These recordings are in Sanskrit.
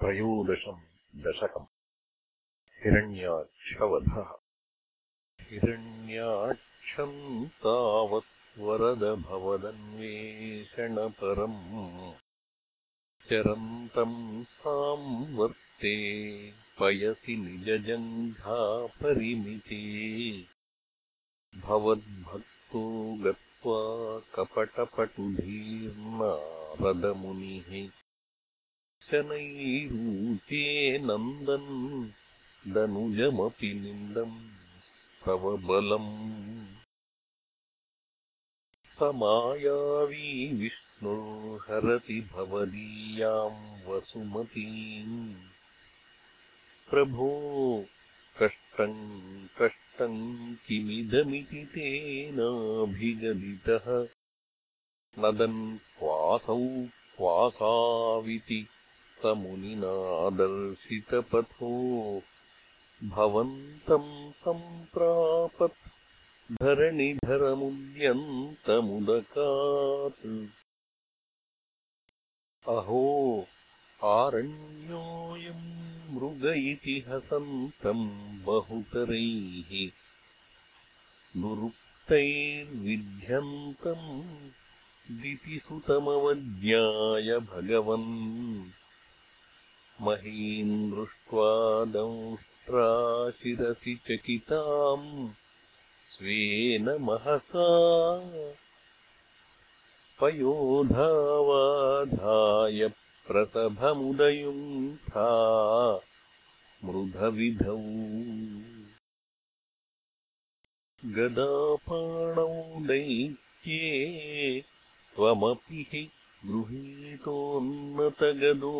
त्रयोदशम् दशकम्। हिरण्याक्षवधः। हिरण्याक्षम् तावत् वरदभवदन्वेषणपरम्। चरन्तम् साम्वर्ते पयसि निजजङ्घापरिमिते भवद्भक्तो गत्वा कपटपटुधीर्नारदमुनिः शनैरूचे नन्दन् दनुजमपि निन्दम् तव बलम् स मायावी विष्णुर्हरति भवदीयाम् वसुमतीम्। प्रभो कष्टम् कष्टम् किमिदमिति तेनाभिगदितः नदन् क्वासौ क्वासाविति मुनिनादर्शितपथो भवन्तम् सम्प्रापत् धरणिधरमुद्यन्तमुदकात् अहो आरण्योऽयम् मृग इति हसन्तम् बहुतरैः। दुरुक्तैर्विध्यन्तम् दितिसुतमवज्ञाय भगवन् महीम् दृष्ट्वा दंष्ट्राशिरसि चकिताम् स्वेन महसा। पयोधावाधाय प्रसभमुदयुङ्था मृधविधौ। गदापाणौ दैत्ये त्वमपि हि गृहीतोन्नतगदो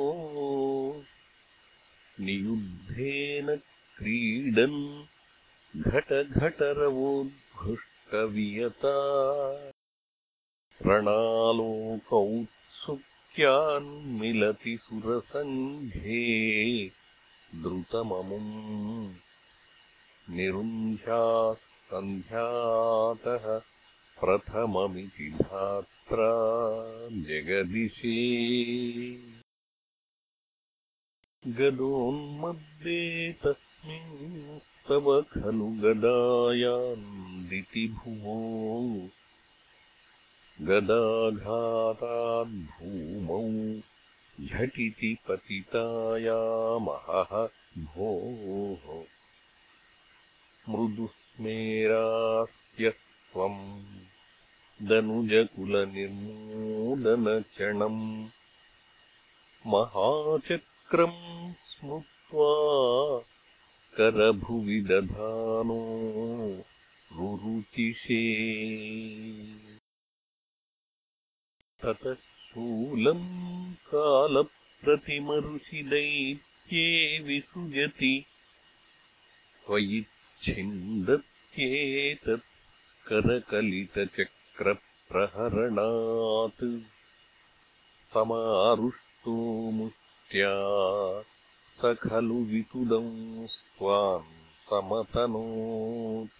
नियुद्धेन क्रीडन् घटघटरवोद्घृष्टवियता। रणालोकौत्सुक्यान्मिलति सुरसङ्घे द्रुतममुम् निरुन्ध्याः सन्ध्यातः प्रथममिति धात्रा जगदिशे गदोन्मद्दे तस्मिंस्तव खलु गदायान्दितिभुवो गदाघाताद्भूमौ झटिति पतितायामहः भोः। मृदुस्मेरास्त्यत्वम् दनुजकुलनिर्मूलनचणम् महाचक्रम् स्मृत्वा करभुवि दधानो रुरुचिषे। ततः शूलम् कालप्रतिमऋषिदैत्ये विसृजति। त्वयि छिन्दत्येतत् करकलितचक्रप्रहरणात्। समारुष्टो मुष्ट्या स खलु वितुदंस्त्वाम् समतनोत्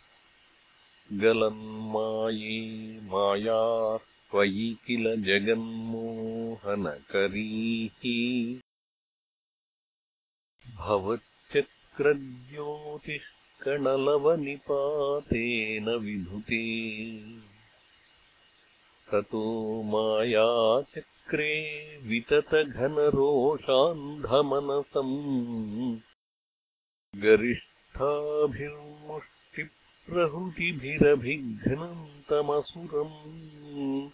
गलन्माये माया त्वयि किल जगन्मोहनकरीः। भवच्चक्रज्योतिष्कणलवनिपातेन विधुते ततो मायाचक्रे विततघनरोषान्धमनसम् गरिष्ठाभिर्मुष्टिप्रहृतिभिरभिघ्नन्तमसुरम्।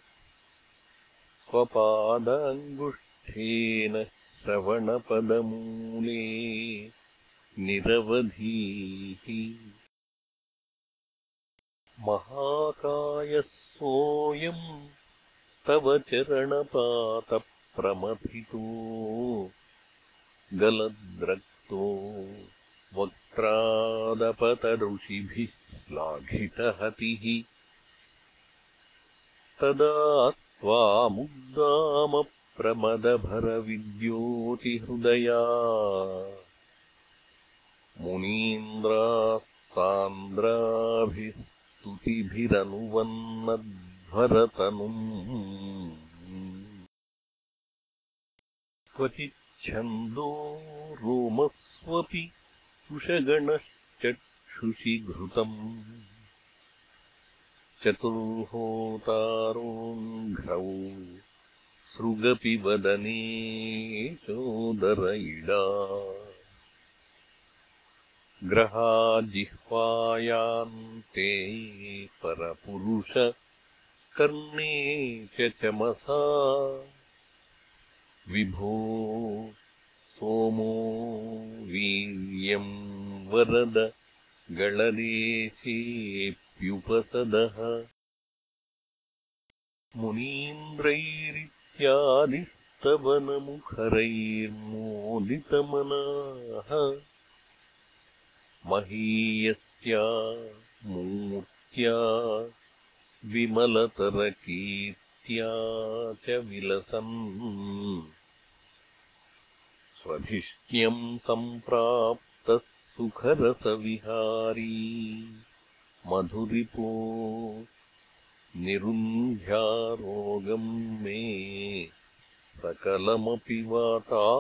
स्वपादाङ्गुष्ठेन श्रवणपदमूले निरवधीः तव चरणपातप्रमथितो गलद्रक्तो वक्त्रादपतऋषिभिः श्लाघितहतिः तदा त्वामुद्दामप्रमदभरविद्योतिहृदया। मुनीन्द्रास्तान्द्राभिः स्तुतिभिरनुवन्नध्वरतनुम् क्वचित् छन्दो रोमस्वपि कुशगणश्चक्षुषि घृतम् चतुर्होतारोङ्घ्रौ सृगपि वदने चोदर इडा ग्रहा जिह्वायान्ते परपुरुष कर्णे च चमसा विभो सोमो वीर्यम् वरद गळदेशेऽप्युपसदः। मुनीन्द्रैरित्यादिस्तवनमुखरैर्मोदितमनाः। महीयस्या मूर्त्या विमलतरकीर्त्या च विलसन् स्वधिष्ट्यम् सम्प्राप्तः सुखरसविहारी मधुरिपो निरुन्ध्यारोगम् मे सकलमपि वातालयपते